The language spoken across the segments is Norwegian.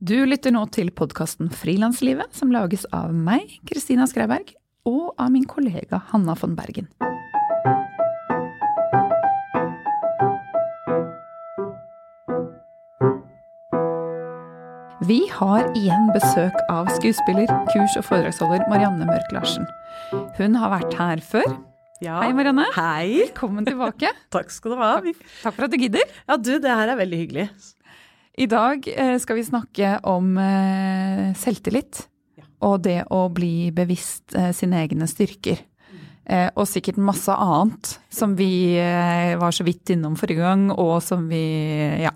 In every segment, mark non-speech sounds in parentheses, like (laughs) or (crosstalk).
Du lytter nå til podkasten Frilanslivet, som lages av meg, Kristina Skreiberg, og av min kollega Hanna von Bergen. Vi har igjen besøk av skuespiller, kurs- og foredragsholder Marianne Mørk Larsen. Hun har vært her før. Ja. Hei, Marianne. Hei. Velkommen tilbake. (laughs) Takk skal du ha. Takk for at du gidder. Ja, du, det her er veldig hyggelig. I dag eh, skal vi snakke om eh, selvtillit og det å bli bevisst eh, sine egne styrker. Og sikkert masse annet som vi var så vidt innom forrige gang, og som vi ja.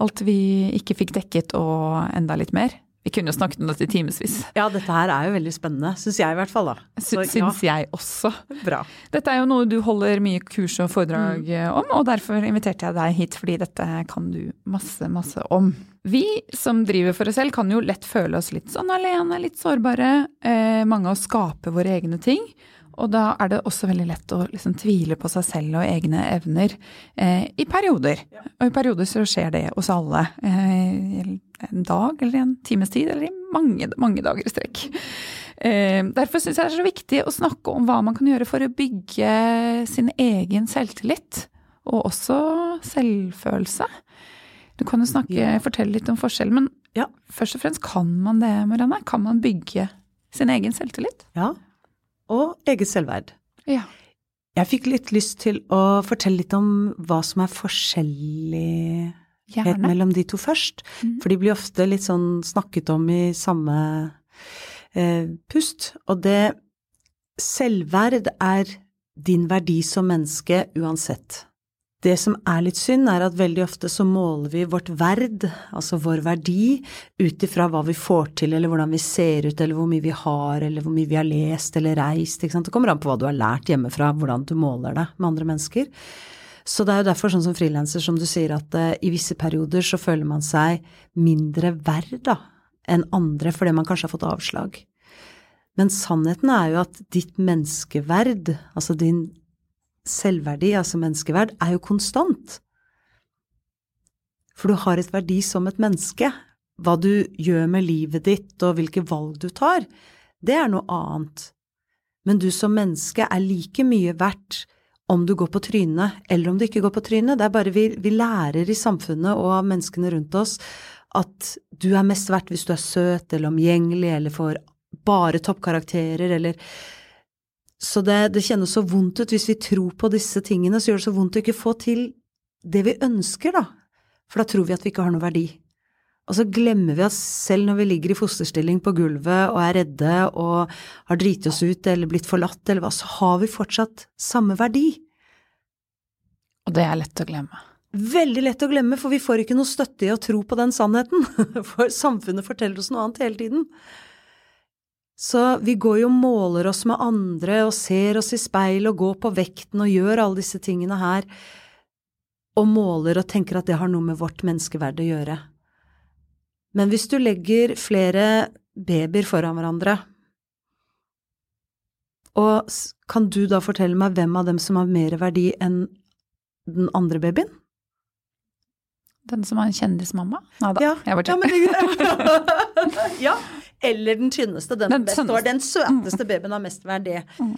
Alt vi ikke fikk dekket og enda litt mer. Vi kunne jo snakket om dette i timevis. Ja, dette her er jo veldig spennende. Syns jeg i hvert fall, da. Så, Syns jeg også. bra. Dette er jo noe du holder mye kurs og foredrag mm. om, og derfor inviterte jeg deg hit, fordi dette kan du masse, masse om. Vi som driver for oss selv kan jo lett føle oss litt sånn alene, litt sårbare. Eh, mange av oss skaper våre egne ting. Og da er det også veldig lett å liksom tvile på seg selv og egne evner eh, i perioder. Og i perioder så skjer det hos alle. Eh, en dag eller en times tid, eller i mange, mange dager i strekk. Eh, derfor syns jeg det er så viktig å snakke om hva man kan gjøre for å bygge sin egen selvtillit. Og også selvfølelse. Du kan jo snakke, fortelle litt om forskjell, men Ja. først og fremst kan man det, Marianne? Kan man bygge sin egen selvtillit? Ja. Og eget selvverd. Ja. Jeg fikk litt lyst til å fortelle litt om hva som er forskjellig helt mellom de to først. Mhm. For de blir ofte litt sånn snakket om i samme eh, pust. Og det Selvverd er din verdi som menneske uansett. Det som er litt synd, er at veldig ofte så måler vi vårt verd, altså vår verdi, ut ifra hva vi får til, eller hvordan vi ser ut, eller hvor mye vi har, eller hvor mye vi har lest eller reist. Det kommer an på hva du har lært hjemmefra, hvordan du måler det med andre mennesker. Så det er jo derfor, sånn som frilanser, som du sier, at uh, i visse perioder så føler man seg mindre verd, da, enn andre fordi man kanskje har fått avslag. Men sannheten er jo at ditt menneskeverd, altså din selvverdi, altså menneskeverd, er jo konstant. For du har et verdi som et menneske. Hva du gjør med livet ditt og hvilke valg du tar, det er noe annet. Men du som menneske er like mye verdt om du går på trynet eller om du ikke går på trynet. Det er bare vi, vi lærer i samfunnet og av menneskene rundt oss at du er mest verdt hvis du er søt eller omgjengelig eller får bare toppkarakterer eller Så det, det kjennes så vondt ut hvis vi tror på disse tingene, så gjør det så vondt å ikke få til det vi ønsker, da. For da tror vi at vi ikke har noe verdi. Og så glemmer vi at selv når vi ligger i fosterstilling på gulvet og er redde og har driti oss ut eller blitt forlatt eller hva, så har vi fortsatt samme verdi. Og det er lett å glemme. Veldig lett å glemme, for vi får ikke noe støtte i å tro på den sannheten. (laughs) For samfunnet forteller oss noe annet hele tiden. Så vi går jo og måler oss med andre og ser oss i speil og går på vekten og gjør alle disse tingene her, og måler og tenker at det har noe med vårt menneskeverd å gjøre. Men hvis du legger flere babyer foran hverandre, og kan du da fortelle meg hvem av dem som har mer verdi enn den andre babyen? Den som har en kjendismamma? Nei da, Ja, jeg bare ja, (laughs) ja, eller den tynneste, den, Den best Den søteste babyen har mest verdi. Mm.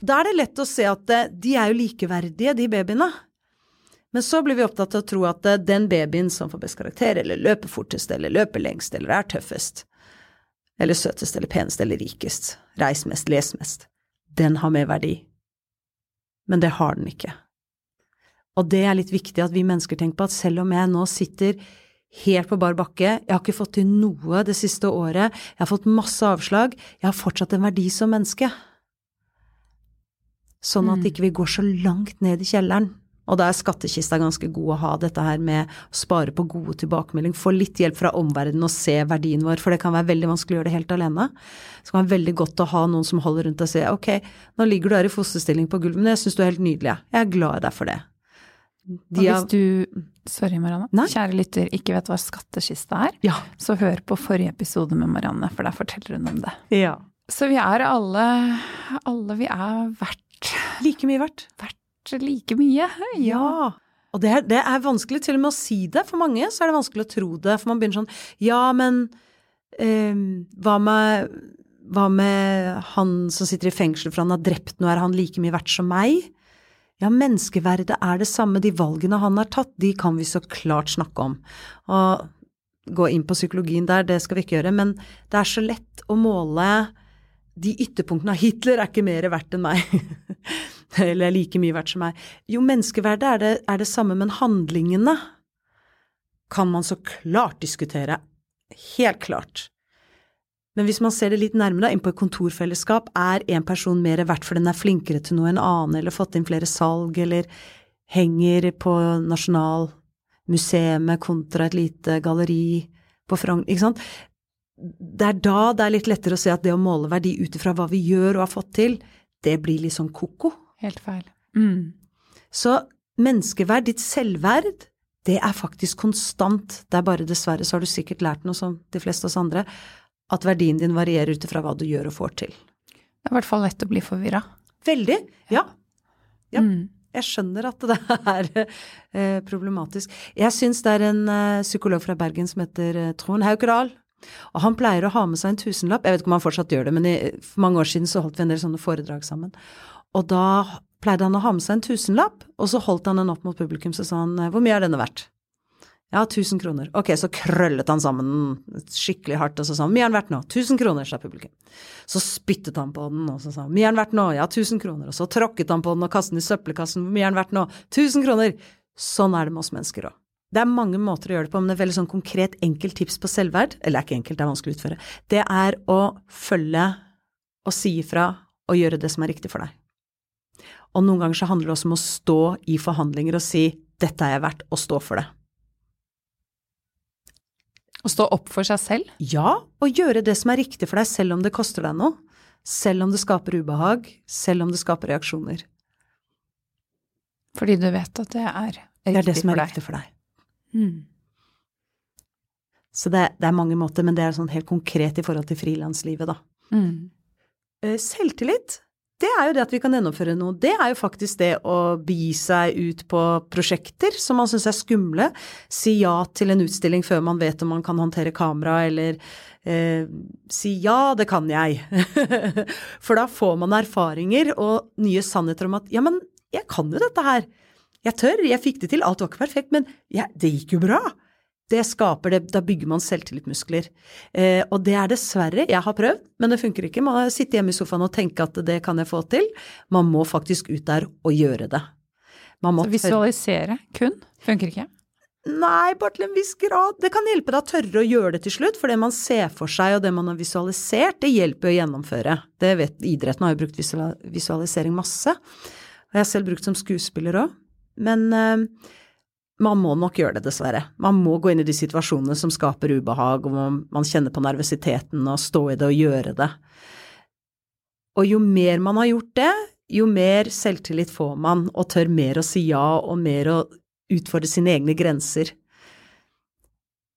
Da er det lett å se at eh, de er jo likeverdige, de babyene. Men så blir vi opptatt av å tro at eh, den babyen som får best karakter, eller løper fortest, eller løper lengst, eller er tøffest, eller søtest, eller penest, eller rikest, reis mest, les mest, den har mer verdi. Men det har den ikke. Og det er litt viktig at vi mennesker tenker på at selv om jeg nå sitter helt på bar bakke, jeg har ikke fått til noe det siste året, jeg har fått masse avslag, jeg har fortsatt en verdi som menneske. Sånn at Mm. ikke vi går så langt ned i kjelleren. Og da er skattkista ganske god å ha dette her med å spare på gode tilbakemeldinger, få litt hjelp fra omverdenen og se verdien vår, for det kan være veldig vanskelig å gjøre det helt alene. Så kan det være veldig godt å ha noen som holder rundt og sier ok, nå ligger du her i fosterstilling på gulvet, men jeg syns du er helt nydelig, jeg. er glad i deg for det. Og hvis du, sorry Marianne, Nei. kjære lytter, ikke vet hva skattkista er, Ja. så hør på forrige episode med Marianne, for der forteller hun om det. ja. Så vi er alle, alle vi er verdt, Like mye verdt. verdt like mye. Ja. Og det er, det er, vanskelig til og med å si det. For mange så er det vanskelig å tro det. For man begynner sånn Ja, men eh, hva, med, hva med han som sitter i fengsel for han har drept noe, er han like mye verdt som meg? Ja, menneskeverdet er det samme. De valgene han har tatt, de kan vi så klart snakke om. Og gå inn på psykologien der, det skal vi ikke gjøre. Men det er så lett å måle de ytterpunktene av Hitler er ikke mer verdt enn meg. (laughs) (laughs) Eller like mye verdt som meg. Jo, menneskeverdet er det, er det samme, men handlingene kan man så klart diskutere. Helt klart. Men hvis man ser det litt nærmere, inn på et kontorfellesskap, er en person mer verdt for den er flinkere til noe enn annen, eller fått inn flere salg, eller henger på Nasjonalmuseet kontra et lite galleri på Frogn, ikke sant det er da det er litt lettere å se at det å måle verdi ut ifra hva vi gjør og har fått til, det blir litt sånn ko-ko. Helt feil. Mm. Så menneskeverd, ditt selvverd, det er faktisk konstant. Det er bare dessverre, så har du sikkert lært noe som de fleste av oss andre, at verdien din varierer ut ifra hva du gjør og får til. Det er i hvert fall lett å bli forvirra. Veldig. Ja. ja. Mm. Jeg skjønner at det er (laughs) eh, problematisk. Jeg syns det er en eh, psykolog fra Bergen som heter eh, Trond Haukedal, og han pleier å ha med seg en tusenlapp. Jeg vet ikke om han fortsatt gjør det, men i, for mange år siden så holdt vi en del sånne foredrag sammen. Og da pleide han å ha med seg en tusenlapp, og så holdt han den opp mot publikum, så sa han hvor mye er denne verdt? Ja, 1000 kroner. Ok, så krøllet han sammen skikkelig hardt, og så sa han mye er den verdt nå? 1000 kroner, sa publikum. Så spyttet han på den, og så sa han mye er den verdt nå? Ja, 1000 kroner. Og så tråkket han på den og kastet den i søppelkassen, hvor mye er den verdt nå? 1000 kroner. Sånn er det med oss mennesker òg. Det er mange måter å gjøre det på, men det er veldig sånn konkret, enkelt tips på selvverd, eller er ikke enkelt, det er vanskelig å utføre, det er å følge og si ifra og gjøre det som er riktig for deg. Og noen ganger så handler det også om å stå i forhandlinger og si 'dette er jeg verdt', og stå for det. Å stå opp for seg selv? Ja, og gjøre det som er riktig for deg, selv om det koster deg noe. Selv om det skaper ubehag, selv om det skaper reaksjoner. Fordi du vet at det er riktig for deg? Det er det som er riktig for deg. Mm. Så det, det, er mange måter, men det er sånn helt konkret i forhold til frilanslivet, da. Mm. Selvtillit, det er jo det at vi kan gjennomføre noe. Det er jo faktisk det å begi seg ut på prosjekter som man syns er skumle. Si ja til en utstilling før man vet om man kan håndtere kamera, eller eh, si ja, det kan jeg. (laughs) For da får man erfaringer og nye sannheter om at ja, men jeg kan jo dette her. Jeg tør, jeg fikk det til, alt var ikke perfekt, men ja, det gikk jo bra. Det skaper det, da bygger man selvtillitmuskler. Eh, og det er dessverre, jeg har prøvd, men det funker ikke. Man sitter hjemme i sofaen og tenker at det kan jeg få til. Man må faktisk ut der og gjøre det. Så visualisere kun funker ikke? Nei, bare til en viss grad. Det kan hjelpe deg å tørre å gjøre det til slutt, for det man ser for seg og det man har visualisert, det hjelper å gjennomføre. Det vet Idretten har jo brukt visualisering masse. Og jeg har selv brukt som skuespiller òg. Men uh, man må nok gjøre det, dessverre. Man må gå inn i de situasjonene som skaper ubehag, og man, kjenner på nervøsiteten og stå i det og gjøre det. Og jo mer man har gjort det, jo mer selvtillit får man, og tør mer å si ja, og mer å utfordre sine egne grenser.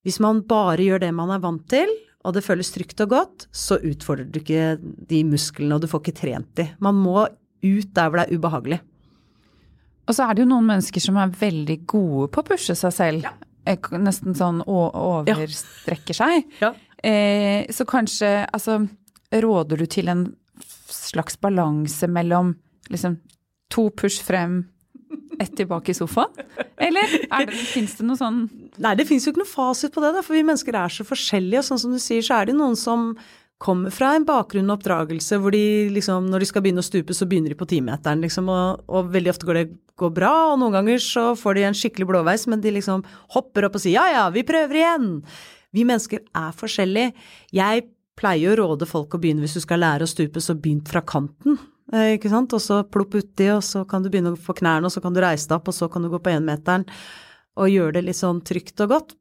Hvis man bare gjør det man er vant til, og det føles trygt og godt, så utfordrer du ikke de musklene, og du får ikke trent de. Man må ut der hvor det er ubehagelig. Og så er det jo noen mennesker som er veldig gode på å pushe seg selv. Ja. Eh, nesten sånn overstrekker seg. (laughs) Ja. Eh, så kanskje Altså, råder du til en slags balanse mellom liksom to push frem, ett tilbake i sofaen? Eller fins det noe sånn Nei, det fins jo ikke noe fasit på det, da, for vi mennesker er så forskjellige. Og sånn som du sier, så er det noen som kommer fra en bakgrunn og oppdragelse hvor de liksom, når de skal begynne å stupe, så begynner de på timeteren, liksom, og, og, veldig ofte går det går bra, og noen ganger så får de en skikkelig blåveis, men de liksom hopper opp og sier ja ja, vi prøver igjen. Vi mennesker er forskjellige. Jeg pleier å råde folk å begynne hvis du skal lære å stupe, så begynn fra kanten. Eh, ikke sant, og så plopp uti, og så kan du begynne å få knærne, og så kan du reise deg opp, og så kan du gå på énmeteren, og gjøre det litt sånn trygt og godt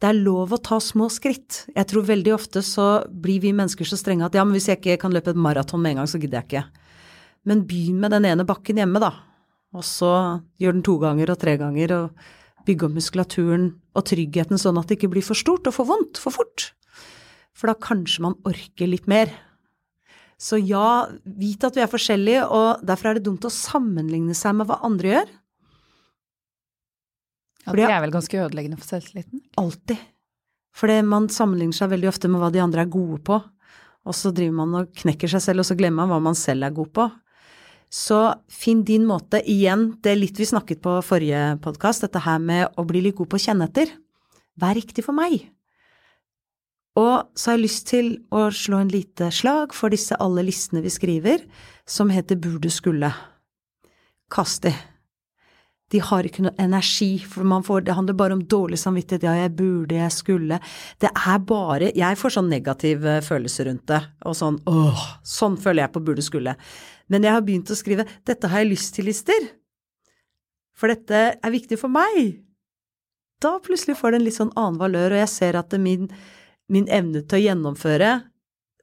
det er lov å ta små skritt. Jeg tror veldig ofte så blir vi mennesker så strenge at ja, men hvis jeg ikke kan løpe et maraton med en gang, så gidder jeg ikke. Men begynn med den ene bakken hjemme, da. Og så gjør den to ganger og tre ganger, og bygg opp muskulaturen og tryggheten sånn at det ikke blir for stort og for vondt for fort. For da kanskje man orker litt mer. Så ja, vit at vi er forskjellige, og derfor er det dumt å sammenligne seg med hva andre gjør. Ja, det er vel ganske ødeleggende for selvtilliten? Alltid. For man sammenligner seg veldig ofte med hva de andre er gode på, og så driver man og knekker seg selv, og så glemmer man hva man selv er god på. Så finn din måte. Igjen, det er litt vi snakket på forrige podkast, dette her med å bli litt god på å kjenne etter. Hva er riktig for meg? Og så har jeg lyst til å slå en lite slag for disse alle listene vi skriver, som heter burde skulle. Kast de. De har ikke noe energi, for får, det handler bare om dårlig samvittighet. Ja, jeg burde, jeg skulle. Det er bare Jeg får sånn negativ følelse rundt det, og sånn åh, sånn føler jeg på burde skulle. Men jeg har begynt å skrive dette har jeg lyst til-lister. For dette er viktig for meg. Da plutselig får det en litt sånn annen valør, og jeg ser at min, min evne til å gjennomføre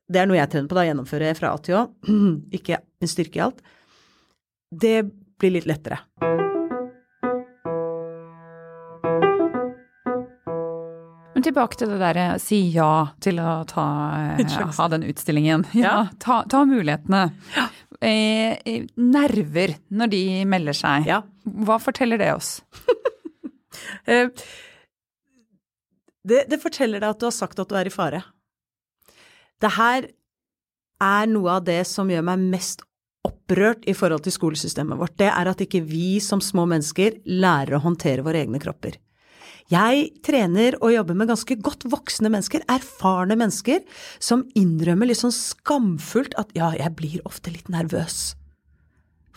Det er noe jeg trener på, da, gjennomføre fra A til Å, (clears throat) ikke min styrke i alt. Det blir litt lettere. Tilbake til det derre si ja til å ta, ha den utstillingen. Ja, ta, ta mulighetene. Ja. Eh, nerver når de melder seg. Ja. Hva forteller det oss? (laughs) Eh, det, det, forteller deg at du har sagt at du er i fare. Det her er noe av det som gjør meg mest opprørt i forhold til skolesystemet vårt. Det er at ikke vi som små mennesker lærer å håndtere våre egne kropper. Jeg trener og jobber med ganske godt voksne mennesker, erfarne mennesker, som innrømmer litt sånn skamfullt at ja, jeg blir ofte litt nervøs.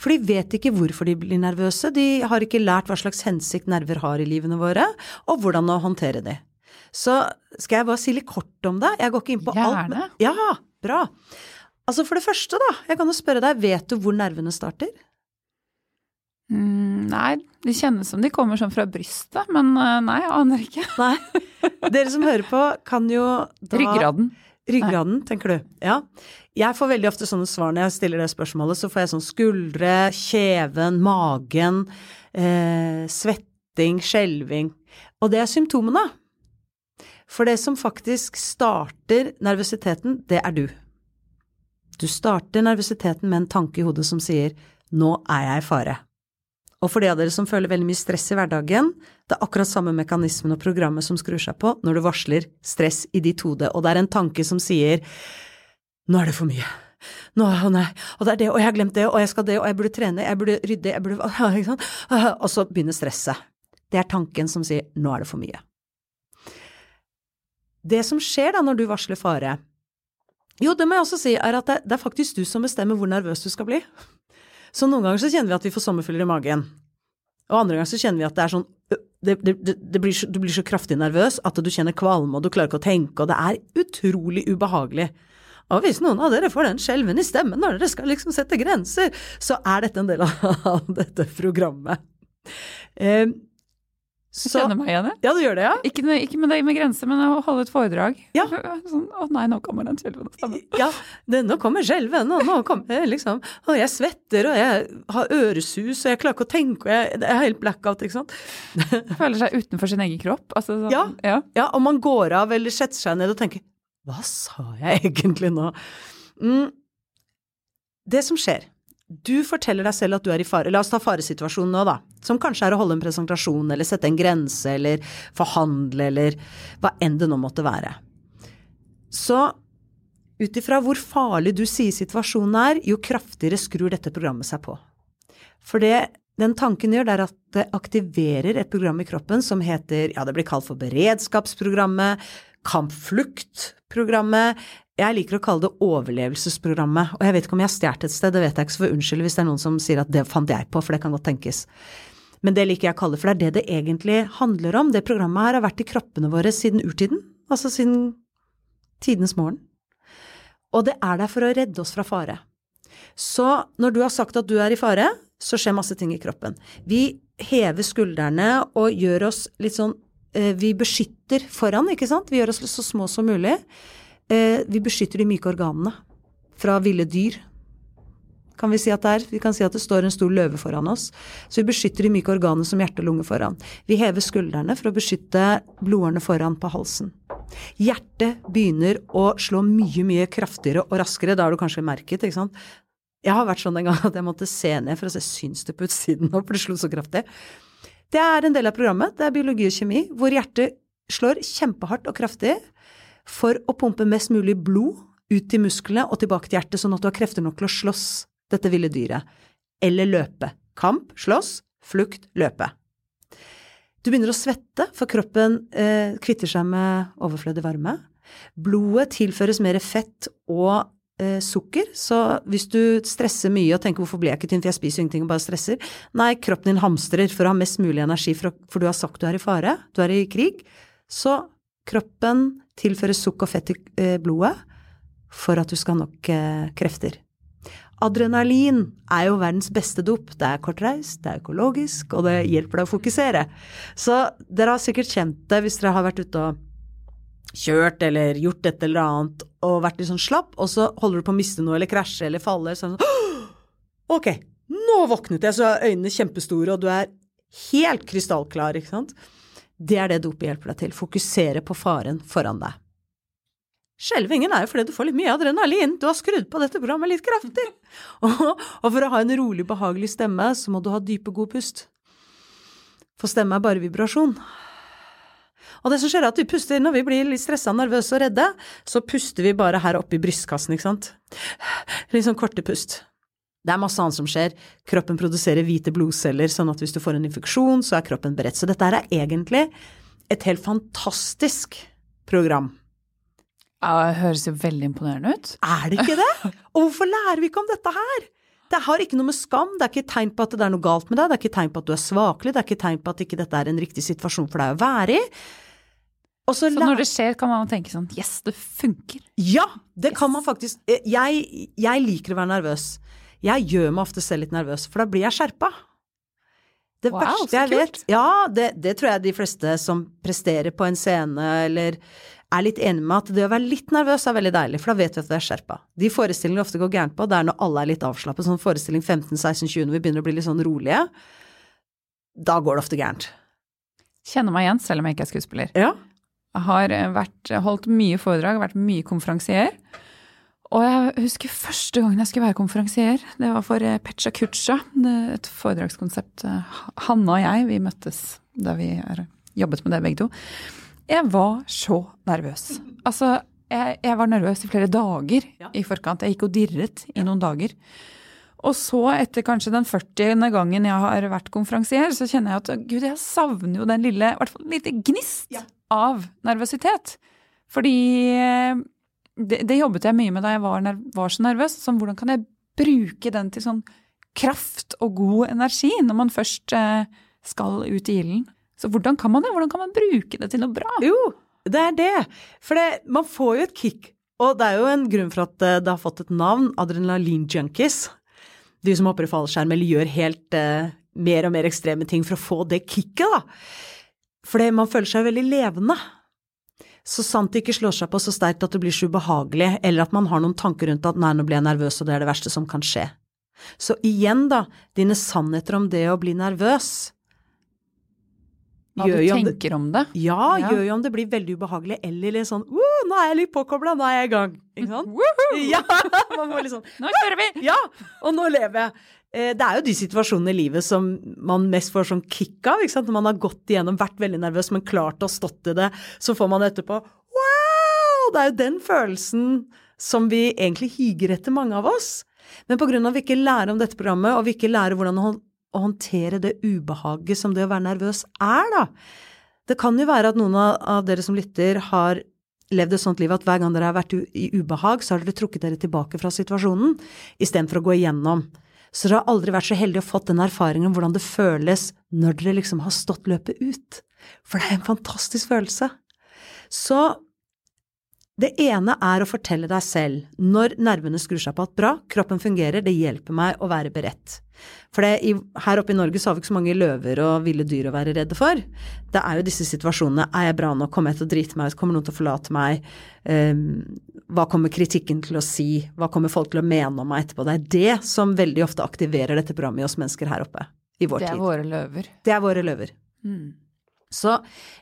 For de vet ikke hvorfor de blir nervøse, de har ikke lært hva slags hensikt nerver har i livene våre, og hvordan å håndtere de. Så skal jeg bare si litt kort om det? Jeg går ikke inn på Gjerne. alt. Men, ja, bra. Altså for det første, da, jeg kan jo spørre deg, vet du hvor nervene starter? Mm, nei, de kjennes som de kommer sånn fra brystet, men eh, nei, jeg aner ikke. (laughs) Nei. Dere som hører på, kan jo da Ryggraden. Ryggraden, nei. tenker du. Ja. Jeg får veldig ofte sånne svar når jeg stiller det spørsmålet. Så får jeg sånn skuldre, kjeven, magen, eh, svetting, skjelving. Og det er symptomene. For det som faktisk starter nervøsiteten, det er du. Du starter nervøsiteten med en tanke i hodet som sier 'nå er jeg i fare'. Og for de av dere som føler veldig mye stress i hverdagen, det er akkurat samme mekanismen og programmet som skrur seg på når du varsler stress i ditt hode, og det er en tanke som sier nå er det for mye. Nå, å nei, og det er det, og jeg har glemt det, og jeg skal det, og jeg burde trene, jeg burde rydde, jeg burde (laughs) ikke sant? (laughs) Og så begynner stresset. Det er tanken som sier nå er det for mye. Det som skjer da når du varsler fare, jo, det må jeg også si, er at det, det er faktisk du som bestemmer hvor nervøs du skal bli. Så noen ganger så kjenner vi at vi får sommerfugler i magen. Og andre ganger så kjenner vi at det er sånn det, det, det blir så, Du blir så kraftig nervøs at du kjenner kvalme, og du klarer ikke å tenke, og det er utrolig ubehagelig. Og hvis noen av dere får den skjelven i stemmen når dere skal liksom sette grenser, så er dette en del av (laughs) dette programmet. Eh, så, jeg kjenner meg igjen, jeg. Ja, du gjør det, ja? Ikke, ikke med deg med grenser, men å holde et foredrag. Ja. (laughs) Sånn, å nei, nå kommer den skjelvende stemmen. Ja, det, nå kommer skjelven, og nå kommer liksom Og jeg svetter, og jeg har øresus, og jeg klarer ikke å tenke, og jeg, jeg er helt blackout, ikke sant. (laughs) Føler seg utenfor sin egen kropp. Altså, sånn, ja, ja. ja, og man går av eller setter seg ned og tenker Hva sa jeg egentlig nå? Mm. Det som skjer du forteller deg selv at du er i fare. La oss ta faresituasjonen nå, da. Som kanskje er å holde en presentasjon, eller sette en grense, eller forhandle, eller hva enn det nå måtte være. Så ut ifra hvor farlig du sier situasjonen er, jo kraftigere skrur dette programmet seg på. For det den tanken gjør, det er at det aktiverer et program i kroppen som heter, ja, det blir kalt for beredskapsprogrammet, kampfluktprogrammet, jeg liker å kalle det overlevelsesprogrammet, og jeg vet ikke om jeg har stjålet et sted, det vet jeg ikke, så får unnskyld hvis det er noen som sier at det fant jeg på, for det kan godt tenkes. Men det liker jeg å kalle det, for det er det det egentlig handler om. Det programmet her har vært i kroppene våre siden urtiden, altså siden tidenes morgen. Og det er der for å redde oss fra fare. Så når du har sagt at du er i fare, så skjer masse ting i kroppen. Vi hever skuldrene og gjør oss litt sånn eh, Vi beskytter foran, ikke sant? Vi gjør oss så små som mulig. Eh, vi beskytter de myke organene fra ville dyr. Kan vi, si at det er. vi kan si at det står en stor løve foran oss. Så vi beskytter de myke organene som hjerte og lunge foran. Vi hever skuldrene for å beskytte blodårene foran på halsen. Hjertet begynner å slå mye, mye kraftigere og raskere. Da har du kanskje merket, ikke sant. Jeg har vært sånn en gang at jeg måtte se ned for å se syns det på utsiden nå, for det slo så kraftig. Det er en del av programmet, det er biologi og kjemi, hvor hjertet slår kjempehardt og kraftig for å pumpe mest mulig blod ut til musklene og tilbake til hjertet, sånn at du har krefter nok til å slåss dette ville dyret. Eller løpe. Kamp, slåss, flukt, løpe. Du begynner å svette, for kroppen eh, kvitter seg med overflødig varme. Blodet tilføres mer fett og eh, sukker, så hvis du stresser mye og tenker 'hvorfor ble jeg ikke tynn, for jeg spiser ingenting og bare stresser', nei, kroppen din hamstrer for å ha mest mulig energi, for, for du har sagt du er i fare, du er i krig, så kroppen tilfører sukk og fett i eh, blodet for at du skal ha nok eh, krefter. Adrenalin er jo verdens beste dop. Det er kortreist, det er økologisk, og det hjelper deg å fokusere. Så dere har sikkert kjent det hvis dere har vært ute og kjørt eller gjort et eller annet og vært litt sånn slapp, og så holder du på å miste noe eller krasje eller falle. Sånn Ok, nå våknet jeg, så er øynene kjempestore, og du er helt krystallklar, ikke sant. Det er det dopet hjelper deg til. Fokusere på faren foran deg. Skjelvingen er jo fordi du får litt mye adrenalin. Du har skrudd på dette programmet litt kraftig. (laughs) Og, for å ha en rolig, behagelig stemme, så må du ha dype, god pust. For stemme er bare vibrasjon. Og det som skjer er at vi puster når vi blir litt stressa, nervøse og redde, så puster vi bare her oppe i brystkassen, ikke sant. Litt sånn korte pust. Det er masse annet som skjer. Kroppen produserer hvite blodceller, sånn at hvis du får en infeksjon, så er kroppen beredt. Så dette er egentlig et helt fantastisk program. Ja, det høres jo veldig imponerende ut. Er det ikke det? (laughs) Og hvorfor lærer vi ikke om dette her? Det har ikke noe med skam, det er ikke tegn på at det er noe galt med deg, det er ikke tegn på at du er svakelig, det er ikke tegn på at ikke dette er en riktig situasjon for deg å være i. så når det skjer, kan man tenke sånn yes, det funker. Ja, det yes. kan man faktisk. Eh, jeg, jeg, liker å være nervøs. Jeg gjør meg ofte selv litt nervøs, for da blir jeg skjerpa. Det wow, verste jeg vet Ja, det, det tror jeg de fleste som presterer på en scene eller er litt enig med at det å være litt nervøs er veldig deilig, for da vet vi at vi er skjerpa. De forestillingene ofte går gærent på, det er når alle er litt avslappet, sånn forestilling 15-16-20 når vi begynner å bli litt sånn rolige. Da går det ofte gærent. Kjenner meg igjen, selv om jeg ikke er skuespiller. Ja. Jeg har vært, holdt mye foredrag, vært mye konferansier. Og jeg husker første gangen jeg skulle være konferansier. Det var for eh, Pecha Kucha, et foredragskonsept. Hanne og jeg, vi møttes da vi jobbet med det begge to. Jeg var så nervøs. Altså, jeg, jeg var nervøs i flere dager ja. i forkant. Jeg gikk og dirret i noen dager. Og så, etter kanskje den 40. gangen jeg har vært konferansier, så kjenner jeg at gud, jeg savner jo den lille, i hvert fall lite gnist ja. av nervøsitet. Fordi eh, det, det, jobbet jeg mye med da jeg var, var så nervøs. Sånn, hvordan kan jeg bruke den til sånn kraft og god energi når man først eh, skal ut i ilden? Så hvordan kan man det? Hvordan kan man bruke det til noe bra? Jo, det er det. For det, man får jo et kick. Og det er jo en grunn for at eh, det har fått et navn, adrenalin-junkies. De som hopper i fallskjerm eller gjør helt eh, mer og mer ekstreme ting for å få det kicket, da. Fordi man føler seg veldig levende. Så sant det ikke slår seg på så sterkt at det blir så ubehagelig, eller at man har noen tanker rundt at nei, nå ble jeg nervøs, og det er det verste som kan skje. Så igjen, da, dine sannheter om det å bli nervøs hva du tenker om det? Ja, ja, gjør jo om det blir veldig ubehagelig, eller litt sånn Nå er jeg litt påkobla, nå er jeg i gang. Ikke sant? ja, (laughs) man må sånn Nå kjører vi! Ja, og nå lever jeg. Eh, det er jo de situasjonene i livet som man mest får sånn kick av. ikke sant? Når man har gått igjennom, vært veldig nervøs, men klart å stått i det, så får man etterpå Wow! Det er jo den følelsen som vi egentlig higer etter, mange av oss. Men av at vi ikke lærer om dette programmet, og vi ikke lærer hvordan å å håndtere det ubehaget som det å være nervøs er, da. Det kan jo være at noen av dere som lytter, har levd et sånt liv at hver gang dere har vært i ubehag, så har dere trukket dere tilbake fra situasjonen istedenfor å gå igjennom. Så dere har aldri vært så heldige å fått den erfaringen om hvordan det føles når dere liksom har stått løpet ut. For det er en fantastisk følelse. Så det ene er å fortelle deg selv når nervene skrur seg på at bra, kroppen fungerer, det hjelper meg å være beredt. For det, i, her oppe i Norge så har vi ikke så mange løver og ville dyr å være redde for. Det er jo disse situasjonene. Er jeg bra nok? Kommer jeg til å drite meg ut? Kommer noen til å forlate meg? Um, hva kommer kritikken til å si? Hva kommer folk til å mene om meg etterpå? Det er det som veldig ofte aktiverer dette programmet i oss mennesker her oppe. I vår tid. Det er tid. våre løver. Det er våre løver. Mm. Så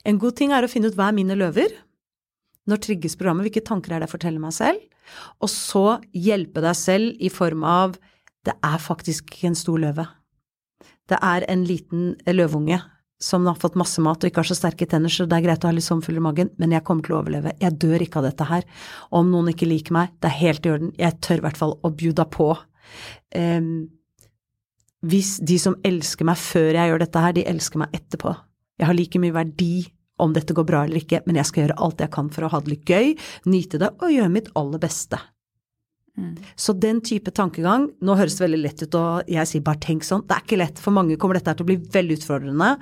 en god ting er å finne ut hva er mine løver. Når trigges programmet, hvilke tanker er det jeg forteller meg selv? Og så hjelpe deg selv i form av det er faktisk ikke en stor løve. Det er en liten løveunge som har fått masse mat og ikke har så sterke tenner, så det er greit å ha litt sommerfugler i magen, men jeg kommer til å overleve. Jeg dør ikke av dette her. Og om noen ikke liker meg, det er helt i orden. Jeg tør i hvert fall å bjuda på. Um, hvis de som elsker meg før jeg gjør dette her, de elsker meg etterpå. Jeg har like mye verdi om dette går bra eller ikke, men jeg skal gjøre alt jeg kan for å ha det litt gøy, nyte det og gjøre mitt aller beste. Mm. Så den type tankegang Nå høres det veldig lett ut, og jeg sier bare tenk sånn. Det er ikke lett. For mange kommer dette til å bli veldig utfordrende.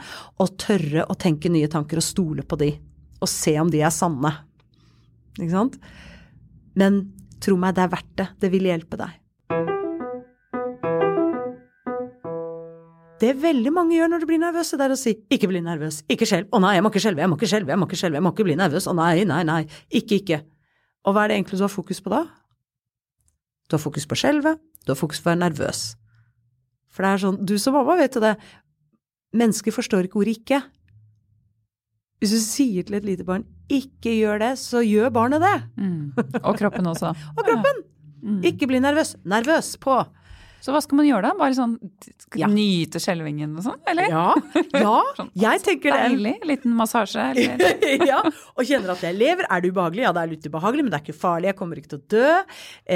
Å tørre å tenke nye tanker og stole på de. Og se om de er sanne. Ikke sant? Men tro meg, det er verdt det. Det vil hjelpe deg. Det veldig mange gjør når de blir nervøse, det er å si 'ikke bli nervøs', 'ikke skjelv', 'å nei, jeg må ikke skjelve, jeg må ikke skjelve, jeg må ikke skjelve, jeg må ikke bli nervøs', 'å nei, nei, nei', ikke, ikke. Og hva er det egentlig du har fokus på da? Du har fokus på å skjelve, du har fokus på å være nervøs. For det er sånn, du som mamma vet jo det, mennesker forstår ikke ordet ikke. Hvis du sier til et lite barn 'ikke gjør det', så gjør barnet det. Mm. Og kroppen også. (laughs) og kroppen! Mm. Ikke bli nervøs. Nervøs på. Så hva skal man gjøre da? Bare sånn ja. nyte skjelvingen og sånn, eller? Ja, ja (laughs) sånn, jeg tenker det. Deilig? Liten massasje, eller? (laughs) ja, og kjenner at jeg lever. Er det ubehagelig? Ja, det er litt ubehagelig, men det er ikke farlig. Jeg kommer ikke til å dø.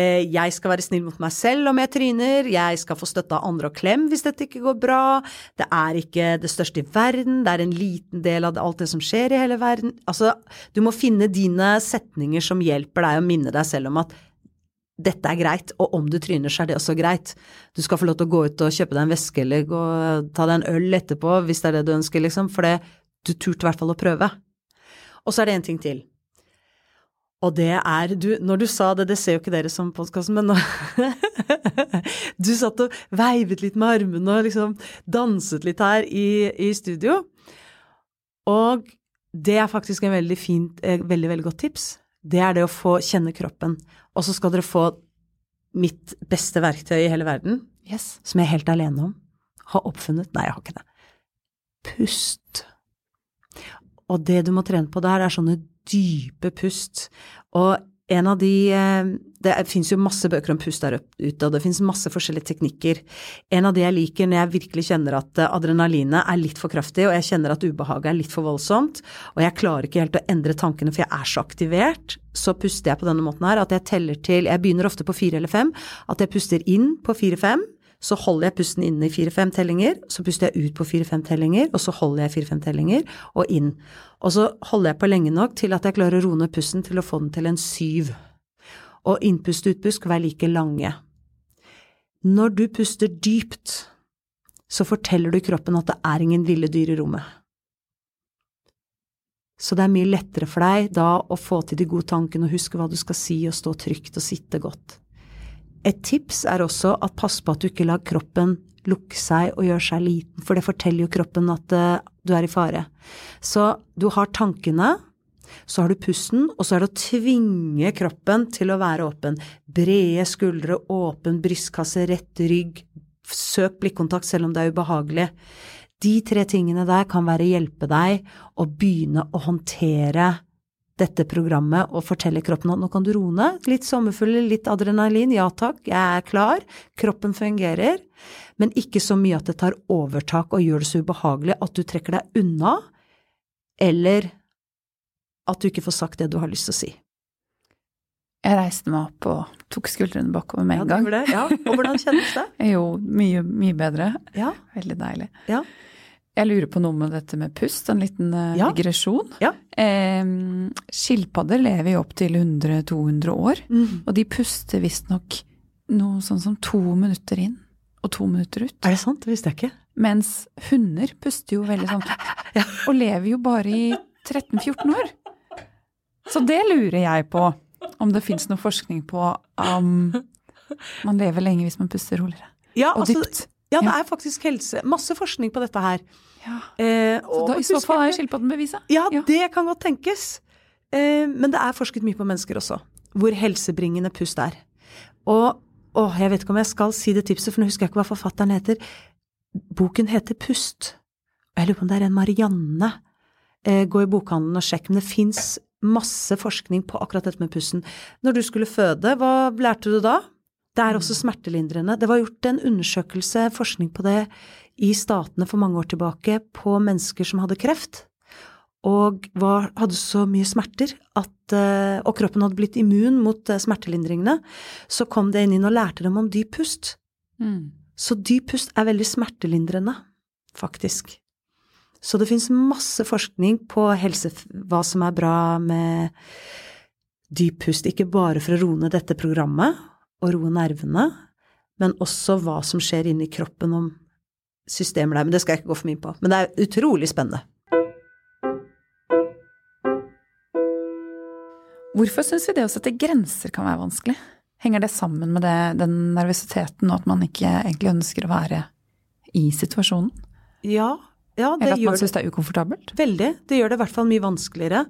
Eh, jeg skal være snill mot meg selv om jeg tryner. Jeg skal få støtte av andre og klem hvis dette ikke går bra. Det er ikke det største i verden. Det er en liten del av alt det som skjer i hele verden. Altså, du må finne dine setninger som hjelper deg å minne deg selv om at dette er greit, og om du tryner, så er det også greit. Du skal få lov til å gå ut og kjøpe deg en veske eller gå, ta deg en øl etterpå, hvis det er det du ønsker, liksom, for det, du turte i hvert fall å prøve. Og så er det en ting til. Og det er du, Når du sa det, det ser jo ikke dere som podkasten, men nå (laughs) Du satt og veivet litt med armene og liksom danset litt her i, i studio. Og det er faktisk en veldig fint, eh, veldig, veldig godt tips det er det å få kjenne kroppen. Og så skal dere få mitt beste verktøy i hele verden, yes. som jeg er helt alene om, har oppfunnet Nei, jeg har ikke det. Pust. Og det du må trene på der, er sånne dype pust. Og en av de eh, Det fins jo masse bøker om pust der ute, og det fins masse forskjellige teknikker. En av de jeg liker når jeg virkelig kjenner at eh, adrenalinet er litt for kraftig, og jeg kjenner at ubehaget er litt for voldsomt, og jeg klarer ikke helt å endre tankene for jeg er så aktivert, så puster jeg på denne måten her at jeg teller til Jeg begynner ofte på fire eller fem, at jeg puster inn på fire-fem så holder jeg pusten inne i fire-fem tellinger, så puster jeg ut på fire-fem tellinger, og så holder jeg fire-fem tellinger, og inn. Og så holder jeg på lenge nok til at jeg klarer å roe ned pusten til å få den til en syv. Og innpust og utpust skal være like lange. Når du puster dypt, så forteller du kroppen at det er ingen ville dyr i rommet. Så det er mye lettere for deg da å få til de gode tankene og huske hva du skal si og stå trygt og sitte godt. Et tips er også at pass på at du ikke lar kroppen lukke seg og gjøre seg liten, for det forteller jo kroppen at uh, du er i fare. Så du har tankene, så har du pusten, og så er det å tvinge kroppen til å være åpen. Brede skuldre, åpen brystkasse, rett rygg, søk blikkontakt selv om det er ubehagelig. De tre tingene der kan være hjelpe deg å begynne å håndtere dette programmet og fortelle kroppen at nå kan du roe ned. Litt sommerfugl, litt adrenalin, ja takk, jeg er klar, kroppen fungerer, men ikke så mye at det tar overtak og gjør det så ubehagelig at du trekker deg unna, eller at du ikke får sagt det du har lyst til å si. Jeg reiste meg opp og tok skuldrene bakover med en ja, gang. Det. Ja, Og hvordan kjennes det? (laughs) jo, mye, mye bedre. Ja. Veldig deilig. Ja. Jeg lurer på noe med dette med pust, en liten uh, ja. digresjon. Ja. Eh, skilpadder lever jo opp til 100-200 år, mm. og de puster visstnok noe sånn som to minutter inn og to minutter ut. Er det sant? Det visste jeg ikke. Mens hunder puster jo veldig sånn, (laughs) ja. og lever jo bare i 13-14 år. Så det lurer jeg på, om det fins noe forskning på om man lever lenge hvis man puster roligere. Ja, og altså, dypt. Ja, det er faktisk helse, masse forskning på dette her. Ja. Eh, så da, I så fall er skilpadden beviset? Ja, ja, det kan godt tenkes. Eh, men det er forsket mye på mennesker også, hvor helsebringende pust er. Og å, jeg vet ikke om jeg skal si det tipset, for nå husker jeg ikke hva forfatteren heter. Boken heter Pust. Jeg lurer på om det er en Marianne. Eh, gå i bokhandelen og sjekk. Men det fins masse forskning på akkurat dette med pusten. Når du skulle føde, hva lærte du da? Det er også smertelindrende. Det var gjort en undersøkelse, forskning på det, i statene for mange år tilbake på mennesker som hadde kreft, og var, hadde så mye smerter at, eh, og kroppen hadde blitt immun mot eh, smertelindringene, så kom det inn og lærte dem om dyp pust. Mm. Så dyp pust er veldig smertelindrende, faktisk. Så det fins masse forskning på helse, hva som er bra med dyp pust, ikke bare for å roe ned dette programmet og roe nervene, men også hva som skjer inni kroppen om systemer der. Men det skal jeg ikke gå for mye på. Men det er utrolig spennende. Hvorfor syns vi det å sette grenser kan være vanskelig? Henger det sammen med det, den nervøsiteten og at man ikke egentlig ønsker å være i situasjonen? Ja, ja det Eller at man syns det er ukomfortabelt? Veldig. Det gjør det i hvert fall mye vanskeligere.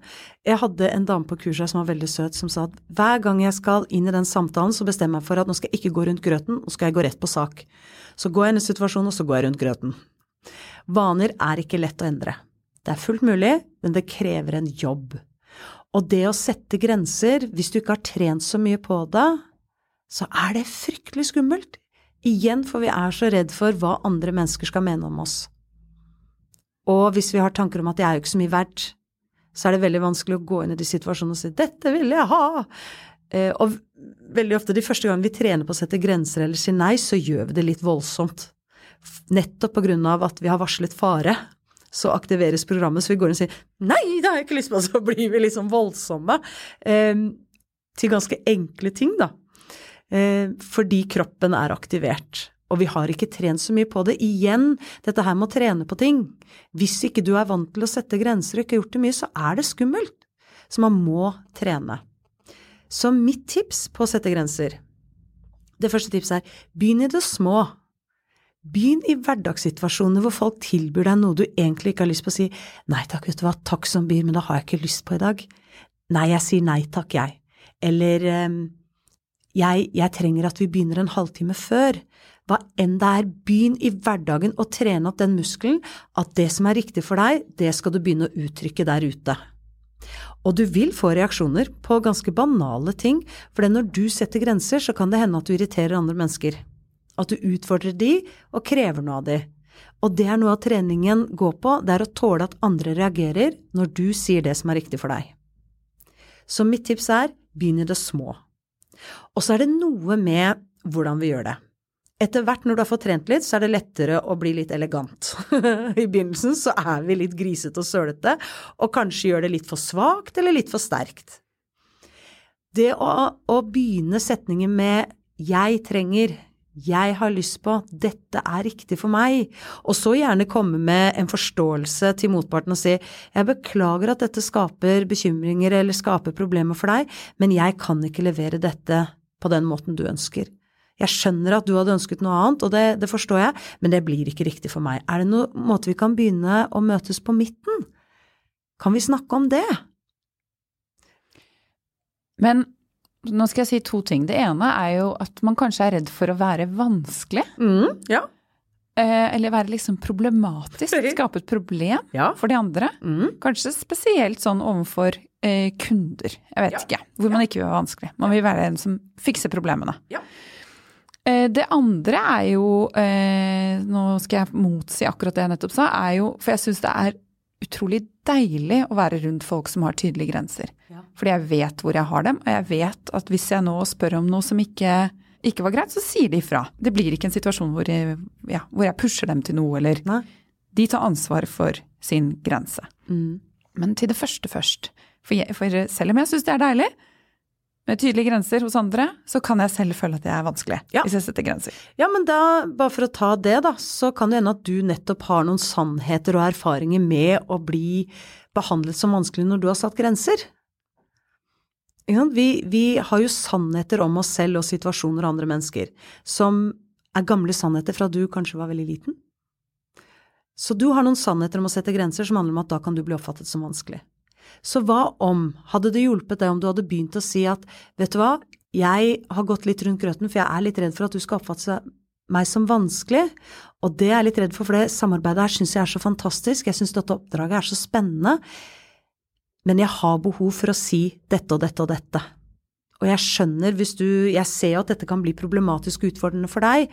Jeg hadde en dame på kurset som var veldig søt, som sa at hver gang jeg skal inn i den samtalen, så bestemmer jeg for at nå skal jeg ikke gå rundt grøten, nå skal jeg gå rett på sak. Så går jeg inn i situasjonen, og så går jeg rundt grøten. Vaner er ikke lett å endre. Det er fullt mulig, men det krever en jobb. Og det å sette grenser, hvis du ikke har trent så mye på det, så er det fryktelig skummelt. Igjen, for vi er så redd for hva andre mennesker skal mene om oss. Og hvis vi har tanker om at jeg er jo ikke så mye verdt, så er det veldig vanskelig å gå inn i de situasjonene og si 'dette vil jeg ha'. Eh, og veldig ofte de første gangene vi trener på å sette grenser eller si nei, så gjør vi det litt voldsomt. Nettopp på grunn av at vi har varslet fare. Så aktiveres programmet, så vi går inn og sier 'nei, det har jeg ikke lyst på', (laughs) så blir vi liksom voldsomme. Eh, til ganske enkle ting, da. Eh, fordi kroppen er aktivert. Og vi har ikke trent så mye på det. Igjen, dette her med å trene på ting. Hvis ikke du er vant til å sette grenser og ikke har gjort det mye, så er det skummelt. Så man må trene. Så mitt tips på å sette grenser Det første tipset er begynn i det små. Begynn i hverdagssituasjoner hvor folk tilbyr deg noe du egentlig ikke har lyst på å si nei takk, vet du hva, takk som byr, men det har jeg ikke lyst på i dag. Nei, jeg sier nei takk, jeg. Eller ehm, jeg, jeg trenger at vi begynner en halvtime før. Hva enn det er, begynn i hverdagen å trene opp den muskelen, at det som er riktig for deg, det skal du begynne å uttrykke der ute. Og du vil få reaksjoner på ganske banale ting, for når du setter grenser, så kan det hende at du irriterer andre mennesker. At du utfordrer de og krever noe av de. Og det er noe av treningen går på, det er å tåle at andre reagerer når du sier det som er riktig for deg. Så mitt tips er begynn i det små. Og så er det noe med hvordan vi gjør det. Etter hvert når du har fått trent litt, så er det lettere å bli litt elegant. (laughs) I begynnelsen så er vi litt grisete og sølete, og kanskje gjør det litt for svakt eller litt for sterkt. Det å, å begynne setningen med 'jeg trenger', 'jeg har lyst på', 'dette er riktig for meg', og så gjerne komme med en forståelse til motparten og si 'jeg beklager at dette skaper bekymringer eller skaper problemer for deg, men jeg kan ikke levere dette på den måten du ønsker'. Jeg skjønner at du hadde ønsket noe annet, og det, det forstår jeg, men det blir ikke riktig for meg. Er det noen måte vi kan begynne å møtes på midten? Kan vi snakke om det? Men nå skal jeg si to ting. Det ene er jo at man kanskje er redd for å være vanskelig. Mm, ja. eh, Eller være liksom problematisk. Skape et problem Ja. for de andre. Mm. Kanskje spesielt sånn overfor eh, kunder. Jeg vet Ja. ikke. Hvor man ikke vil være vanskelig. Man vil være en som fikser problemene. Ja. Eh, Det andre er jo eh, Nå skal jeg motsi akkurat det jeg nettopp sa. er jo, For jeg syns det er utrolig deilig å være rundt folk som har tydelige grenser. Ja. Fordi jeg vet hvor jeg har dem, og jeg vet at hvis jeg nå spør om noe som ikke, ikke var greit, så sier de ifra. Det blir ikke en situasjon hvor jeg, ja, hvor jeg pusher dem til noe, eller Nei. De tar ansvar for sin grense. Mm. Men til det første først. For, jeg, for selv om jeg syns det er deilig med tydelige grenser hos andre, så kan jeg selv føle at jeg er vanskelig Ja. hvis jeg setter grenser. Ja, men da, bare for å ta det, da, så kan det hende at du nettopp har noen sannheter og erfaringer med å bli behandlet som vanskelig når du har satt grenser. Vi, vi har jo sannheter om oss selv og situasjoner og andre mennesker, som er gamle sannheter fra du kanskje var veldig liten. Så du har noen sannheter om å sette grenser som handler om at da kan du bli oppfattet som vanskelig. Så hva om, hadde det hjulpet deg om du hadde begynt å si at vet du hva, jeg har gått litt rundt grøten, for jeg er litt redd for at du skal oppfatte meg som vanskelig, og det er jeg litt redd for, for det samarbeidet her syns jeg er så fantastisk, jeg syns dette oppdraget er så spennende, men jeg har behov for å si dette og dette og dette. Og jeg skjønner hvis du, jeg ser jo at dette kan bli problematisk utfordrende for deg,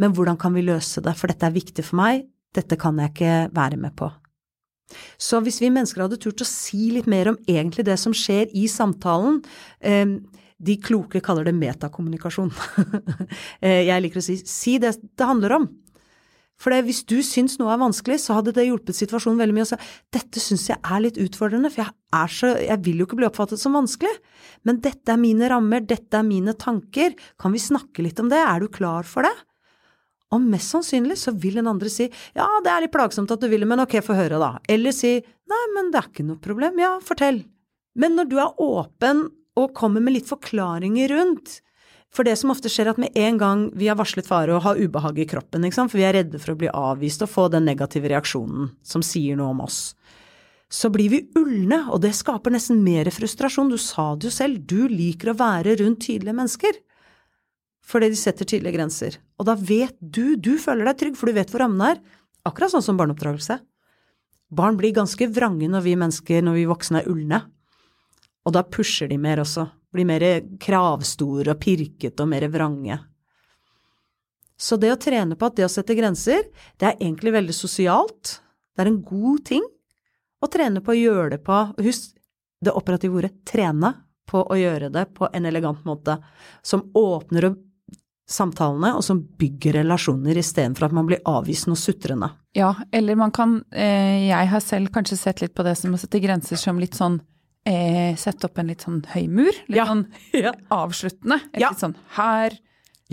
men hvordan kan vi løse det, for dette er viktig for meg, dette kan jeg ikke være med på. Så hvis vi mennesker hadde turt å si litt mer om egentlig det som skjer i samtalen eh, De kloke kaller det metakommunikasjon. (laughs) Eh, jeg liker å si si det det handler om. For hvis du syns noe er vanskelig, så hadde det hjulpet situasjonen veldig mye å si dette syns jeg er litt utfordrende, for jeg, så, jeg vil jo ikke bli oppfattet som vanskelig. Men dette er mine rammer, dette er mine tanker, kan vi snakke litt om det, er du klar for det? Og mest sannsynlig så vil den andre si ja, det er litt plagsomt at du vil men ok, få høre da. Eller si nei, men det er ikke noe problem, ja, fortell. Men når du er åpen og kommer med litt forklaringer rundt, for det som ofte skjer, er at med en gang vi har varslet fare og har ubehag i kroppen, for vi er redde for å bli avvist og få den negative reaksjonen som sier noe om oss, så blir vi ulne, og det skaper nesten mer frustrasjon. Du sa det jo selv, du liker å være rundt tydelige mennesker. Fordi de setter tydelige grenser. Og da vet du, du føler deg trygg, for du vet hvor rammene er. Akkurat sånn som barneoppdragelse. Barn blir ganske vrange når vi mennesker, når vi voksne er ulne. Og da pusher de mer også blir mer kravstore og pirkete og mer vrange. Så det å trene på at det å sette grenser, det er egentlig veldig sosialt. Det er en god ting å trene på å gjøre det på Husk det operative ordet trene på å gjøre det på en elegant måte, som åpner samtalene, og som bygger relasjoner istedenfor at man blir avvisende og sutrende. Ja, eller man kan eh, Jeg har selv kanskje sett litt på det som å sette grenser som litt sånn eh, sette opp en litt sånn høy mur. Litt ja. sånn (laughs) ja. avsluttende. Ja. Litt sånn her,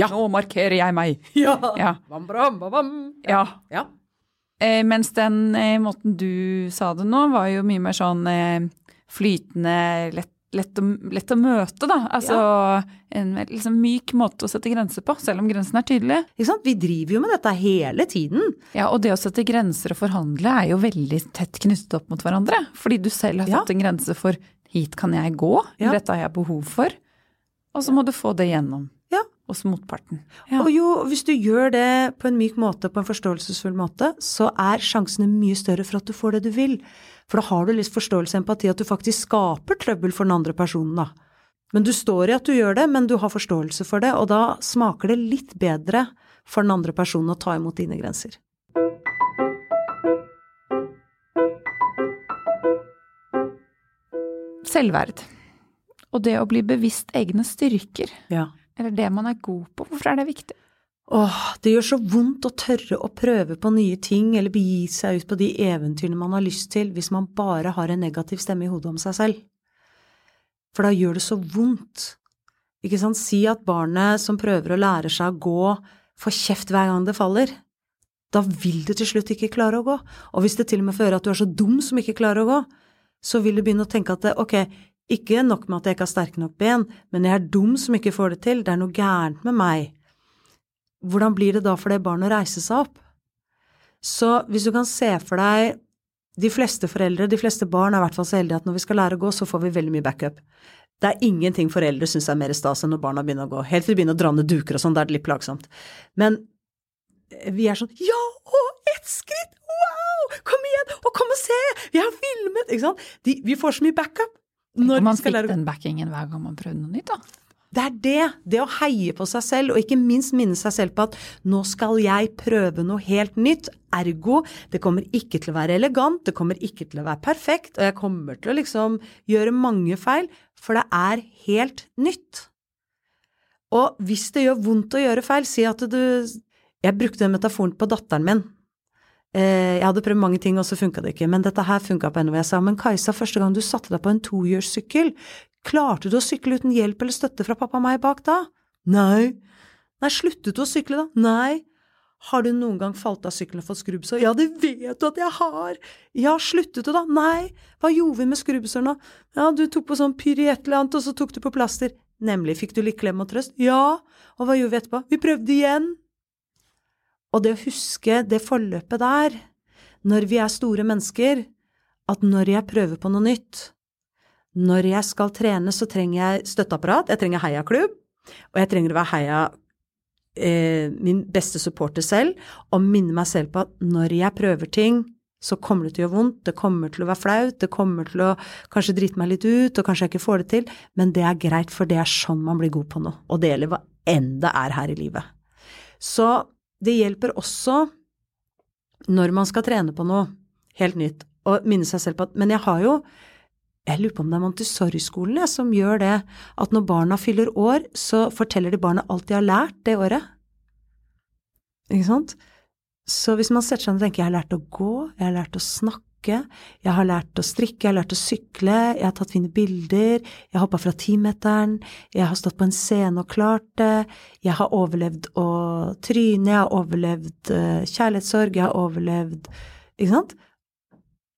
nå markerer jeg meg. (laughs) Ja. ja. Bam, bam, bam, ja. Eh, mens den måten du sa det nå, var jo mye mer sånn flytende, lett lett å, lett å, møte, da. Altså ja. en liksom myk måte å sette grenser på, selv om grensen er tydelig. Ikke sant. Vi driver jo med dette hele tiden. Ja, og det å sette grenser og forhandle er jo veldig tett knyttet opp mot hverandre. Fordi du selv har satt ja. en grense for hit kan jeg gå, ja. dette har jeg behov for. Og så må du få det gjennom. Hos motparten. Ja. Og jo, hvis du gjør det på en myk måte, på en forståelsesfull måte, så er sjansene mye større for at du får det du vil. For da har du litt forståelse og empati, at du faktisk skaper trøbbel for den andre personen, da. Men du står i at du gjør det, men du har forståelse for det, og da smaker det litt bedre for den andre personen å ta imot dine grenser. Selvverd. Og det å bli bevisst egne styrker. Ja. Eller det man er god på. Hvorfor er det viktig? Åh, det gjør så vondt å tørre å prøve på nye ting eller begi seg ut på de eventyrene man har lyst til, hvis man bare har en negativ stemme i hodet om seg selv. For da gjør det så vondt. Ikke sant, si at barnet som prøver å lære seg å gå, får kjeft hver gang det faller. Da vil det til slutt ikke klare å gå. Og hvis det til og med fører at du er så dum som ikke klarer å gå, så vil du begynne å tenke at det, ok, ikke nok med at jeg ikke har sterke nok ben, men jeg er dum som ikke får det til, det er noe gærent med meg hvordan blir det da for det barnet å reise seg opp? Så hvis du kan se for deg de fleste foreldre, de fleste barn er i hvert fall så heldige at når vi skal lære å gå, så får vi veldig mye backup. Det er ingenting foreldre syns er mer stas enn når barna begynner å gå. Helt til de begynner å dra ned duker og sånn, da er det litt plagsomt. Men vi er sånn ja, å, ett skritt, wow, kom igjen, og kom og se, vi har filmet, ikke sant. De, vi får så mye backup. Når man fikk den backingen hver gang man prøvde noe nytt, da. Det er det. Det å heie på seg selv, og ikke minst minne seg selv på at nå skal jeg prøve noe helt nytt. Ergo, det kommer ikke til å være elegant, det kommer ikke til å være perfekt, og jeg kommer til å liksom gjøre mange feil, for det er helt nytt. Og hvis det gjør vondt å gjøre feil, si at du Jeg brukte den metaforen på datteren min. Eh, jeg hadde prøvd mange ting, og så funka det ikke, men dette her funka på NHO. Jeg sa, men Kajsa, første gang du satte deg på en tohjulssykkel, Klarte du å sykle uten hjelp eller støtte fra pappa og meg bak da? Nei. Nei, sluttet du å sykle da? Nei. Har du noen gang falt av sykkelen og fått skrubbsår? Ja, det vet du at jeg har! Ja, sluttet du da? Nei. Hva gjorde vi med skrubbsår da? Ja, du tok på sånn pyr i et eller annet, og så tok du på plaster. Nemlig, fikk du litt klem og trøst? Ja. Og hva gjorde vi etterpå? Vi prøvde igjen. Og det å huske det forløpet der, når vi er store mennesker, at når jeg prøver på noe nytt, når jeg skal trene, så trenger jeg støtteapparat, jeg trenger heiaklubb, og jeg trenger å være heia eh, min beste supporter selv, og minne meg selv på at når jeg prøver ting, så kommer det til å gjøre vondt, det kommer til å være flaut, det kommer til å kanskje drite meg litt ut, og kanskje jeg ikke får det til, men det er greit, for det er sånn man blir god på noe, og det gjelder hva enn det er her i livet. Så det hjelper også når man skal trene på noe helt nytt, og minne seg selv på at Men jeg har jo jeg lurer på om det er Montessori-skolen som gjør det, at når barna fyller år, så forteller de barna alt de har lært det året. Ikke sant? Så hvis man setter seg ned og tenker jeg har lært å gå, jeg har lært å snakke, jeg har lært å strikke, jeg har lært å sykle, jeg har tatt fine bilder, jeg hoppa fra timeteren, jeg har stått på en scene og klart det, jeg har overlevd å tryne, jeg har overlevd uh, kjærlighetssorg, jeg har overlevd Ikke sant?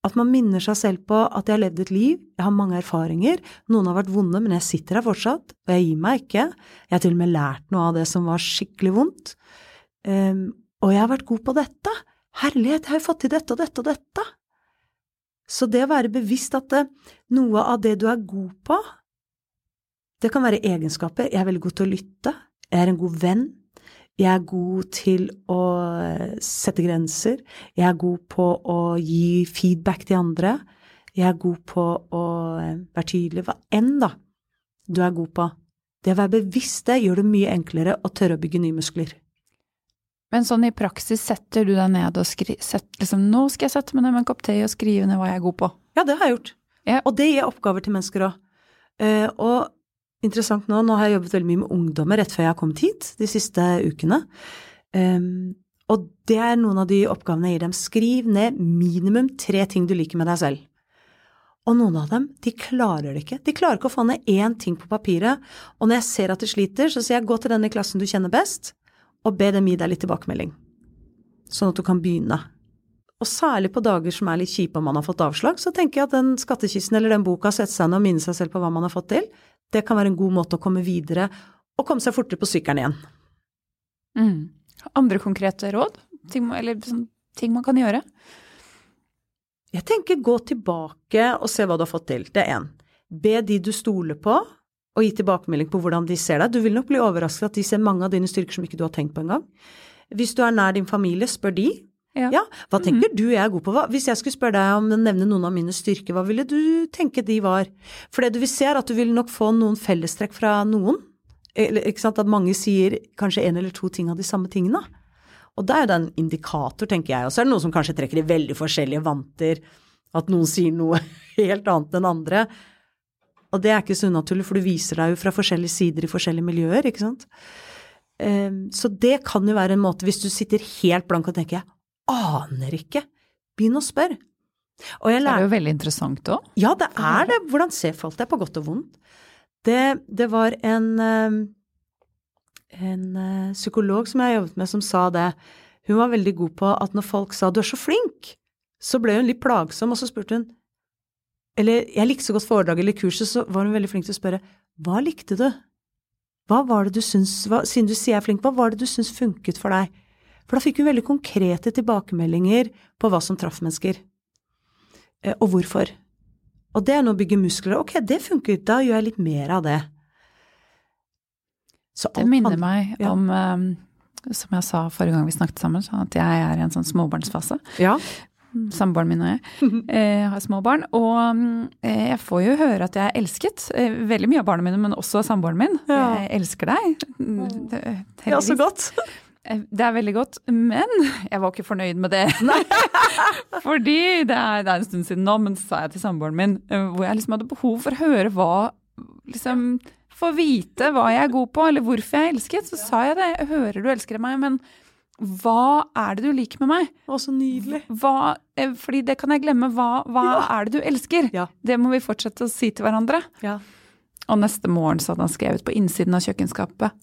At man minner seg selv på at jeg har levd et liv, jeg har mange erfaringer, noen har vært vonde, men jeg sitter her fortsatt, og jeg gir meg ikke. Jeg har til og med lært noe av det som var skikkelig vondt. Um, og jeg har vært god på dette. Herlighet, jeg har jo fått til dette og dette og dette. Så det å være bevisst at det, noe av det du er god på, det kan være egenskaper. Jeg er veldig god til å lytte. Jeg er en god venn. Jeg er god til å eh, sette grenser. Jeg er god på å gi feedback til andre. Jeg er god på å eh, være tydelig. Hva enn, da, du er god på. Det å være bevisst det gjør det mye enklere å tørre å bygge nye muskler. Men sånn i praksis setter du deg ned og skriver liksom, Nå skal jeg sette meg ned med en kopp te og skrive ned hva jeg er god på. Ja, det har jeg gjort. Ja. Og det gir oppgaver til mennesker òg. Uh, og interessant nå, nå har jeg jobbet veldig mye med ungdommer rett før jeg har kommet hit de siste ukene. Um, og det er noen av de oppgavene jeg gir dem. Skriv ned minimum tre ting du liker med deg selv. Og noen av dem, de klarer det ikke. De klarer ikke å få ned én ting på papiret. Og når jeg ser at de sliter, så sier jeg gå til denne klassen du kjenner best, og be dem gi deg litt tilbakemelding. Sånn at du kan begynne. Og særlig på dager som er litt kjipe om man har fått avslag, så tenker jeg at den skattkisten eller den boka setter seg ned og minner seg selv på hva man har fått til, det kan være en god måte å komme videre og komme seg fortere på sykkelen igjen. Mm. Andre konkrete råd? Ting, eller sånn, ting man kan gjøre? Jeg tenker gå tilbake og se hva du har fått til. Det er én. Be de du stoler på, og gi tilbakemelding på hvordan de ser deg. Du vil nok bli overrasket at de ser mange av dine styrker som ikke du har tenkt på engang. Hvis du er nær din familie, spør de. Ja. ja. Hva tenker mm -hmm. du jeg er god på? Hva? Hvis jeg skulle spørre deg om å nevne noen av mine styrker, hva ville du tenke de var? For det du vil se, er at du vil nok få noen fellestrekk fra noen. Eller, ikke sant? At mange sier kanskje en eller to ting av de samme tingene. Og det er jo en indikator, tenker jeg. Og så er det noen som kanskje trekker i veldig forskjellige vanter. At noen sier noe (laughs) helt annet enn andre. Og det er ikke så unaturlig, for du viser deg jo fra forskjellige sider i forskjellige miljøer, ikke sant. Um, så det kan jo være en måte, hvis du sitter helt blank og tenker 'jeg aner ikke. Begynn å spørre. Og jeg lærer... Det er jo veldig interessant òg. Ja, det er det. Hvordan ser folk det, på godt og vondt? Det, det var en, eh, en eh, psykolog som jeg jobbet med, som sa det. Hun var veldig god på at når folk sa 'du er så flink', så ble hun litt plagsom, og så spurte hun Eller jeg likte så godt foredraget eller kurset, så var hun veldig flink til å spørre 'hva likte du'? Hva var det du syns, hva, Siden du sier jeg er flink, hva var det du syns funket for deg? For da fikk hun veldig konkrete tilbakemeldinger på hva som traff mennesker, eh, og hvorfor. Og det er nå å bygge muskler. Ok, det funker, da gjør jeg litt mer av det. det minner meg ja. om, um, som jeg sa forrige gang vi snakket sammen, at jeg er i en sånn småbarnsfase. Ja. Samboeren min og jeg (laughs) eh, har små barn. Og eh, jeg får jo høre at jeg er elsket. Eh, veldig mye av barna mine, men også samboeren min. Ja. Jeg elsker deg. Det, ja, så godt. (laughs) Det er veldig godt, men jeg var ikke fornøyd med det. (laughs) Fordi det er, det er, en stund siden nå, men så sa jeg til samboeren min, hvor jeg liksom hadde behov for å høre hva liksom, Få vite hva jeg er god på, eller hvorfor jeg er elsket. Så sa jeg det. Jeg hører du elsker meg, men hva er det du liker med meg? Å, så nydelig. Hva, eh, fordi det kan jeg glemme. Hva, hva ja. er det du elsker? Ja. Det må vi fortsette å si til hverandre. Ja. Og neste morgen så hadde han skrevet på innsiden av kjøkkenskapet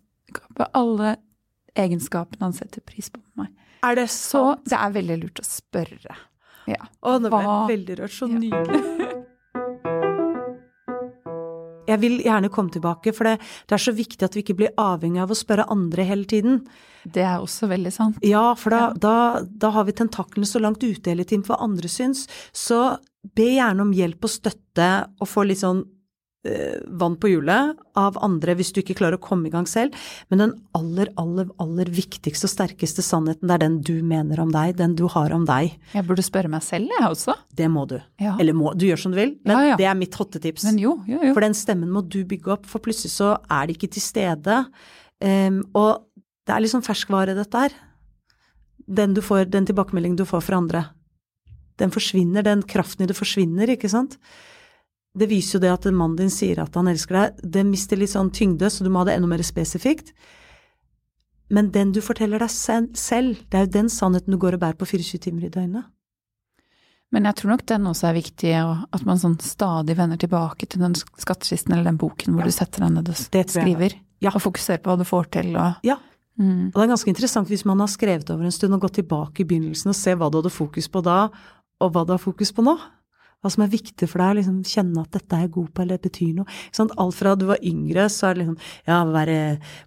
alle egenskapene han setter pris på med meg. Er det sant? Så det er veldig lurt å spørre. Ja. Å, nå ble jeg veldig rørt. Så nydelig. Jeg vil gjerne komme tilbake, for det, det, er så viktig at vi ikke blir avhengig av å spørre andre hele tiden. Det er også veldig sant. Ja, for da, da, da har vi tentaklene så langt ute hele tiden for andre syns. Så be gjerne om hjelp og støtte, og få litt sånn vann på hjulet av andre hvis du ikke klarer å komme i gang selv. Men den aller, aller, aller viktigste og sterkeste sannheten, det er den du mener om deg, den du har om deg. Jeg burde spørre meg selv, jeg også. Det må du. Ja. Eller må, du gjør som du vil, men ja, ja. det er mitt hottetips. Men jo, jo, jo. For den stemmen må du bygge opp, for plutselig så er de ikke til stede. Um, og det er liksom ferskvare, dette her. den, du får, den tilbakemeldingen du får fra andre. Den forsvinner, den kraften i det forsvinner, ikke sant? Det viser jo det at mannen din sier at han elsker deg, det mister litt sånn tyngde, så du må ha det enda mer spesifikt. Men den du forteller deg selv, det er jo den sannheten du går og bærer på 24 timer i døgnet. Men jeg tror nok den også er viktig, at man sånn stadig vender tilbake til den skattkisten eller den boken hvor du setter deg ned og skriver. Ja. Og fokuserer på hva du får til og Ja. Mm. Og det er ganske interessant hvis man har skrevet over en stund og gått tilbake i begynnelsen og se hva du hadde fokus på da, og hva du har fokus på nå. Hva som er viktig for deg, liksom kjenne at dette er jeg god på, eller det betyr noe. Alt fra du var yngre, så er det liksom ja, være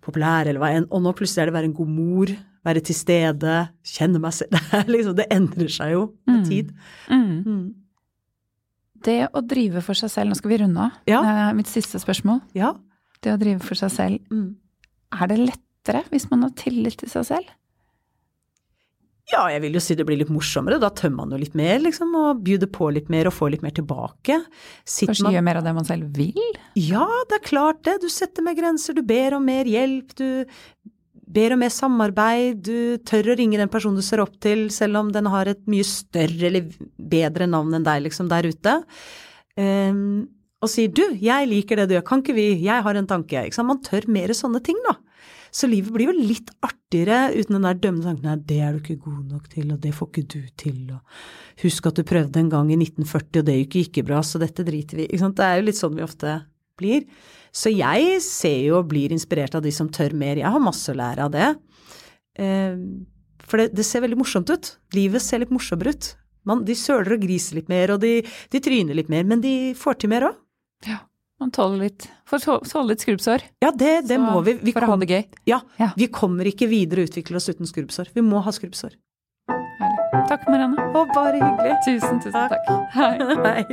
populær, eller hva enn, og nå plutselig er det være en god mor, være til stede, kjenne meg selv. (laughs) Det, liksom, det endrer seg jo med mm. tid. Mm. Mm. Det å drive for seg selv, nå skal vi runde av. Ja. Mitt siste spørsmål. Ja. Det å drive for seg selv. Mm. Er det lettere hvis man har tillit til seg selv? Ja, jeg vil jo si det blir litt morsommere. Da tømmer man jo litt mer, liksom, og bjuder på litt mer og får litt mer tilbake. Sitter Kanskje man... gjør mer av det man selv vil? Ja, det er klart det. Du setter mer grenser, du ber om mer hjelp, du ber om mer samarbeid, du tør å ringe den personen du ser opp til, selv om den har et mye større eller bedre navn enn deg, liksom, der ute. Um, og sier du, jeg liker det du gjør, kan ikke vi, jeg har en tanke, ikke sant. Man tør mer sånne ting, da. Så livet blir jo litt artigere uten den der dømmende tanken nei, det er du ikke god nok til, og det får ikke du til, og husk at du prøvde en gang i 1940, og det gikk ikke bra, så dette driter vi i. Det er jo litt sånn vi ofte blir. Så jeg ser jo og blir inspirert av de som tør mer. Jeg har masse å lære av det. Eh, for det, det ser veldig morsomt ut. Livet ser litt morsommere ut. Man, de søler og griser litt mer, og de, de tryner litt mer, men de får til mer òg. Ja. Man tåler litt Får tåle litt skrubbsår. Ja, det, det må vi. vi for å ha det gøy. Ja, ja, Vi kommer ikke videre og utvikler oss uten skrubbsår. Vi må ha skrubbsår. Herlig. Takk, Marianne. Å, bare hyggelig. Tusen, tusen takk. takk. Hei. (laughs) Hei.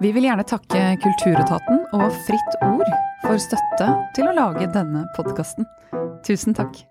Vi vil gjerne takke Kulturetaten og Fritt Ord for støtte til å lage denne podkasten. Tusen takk.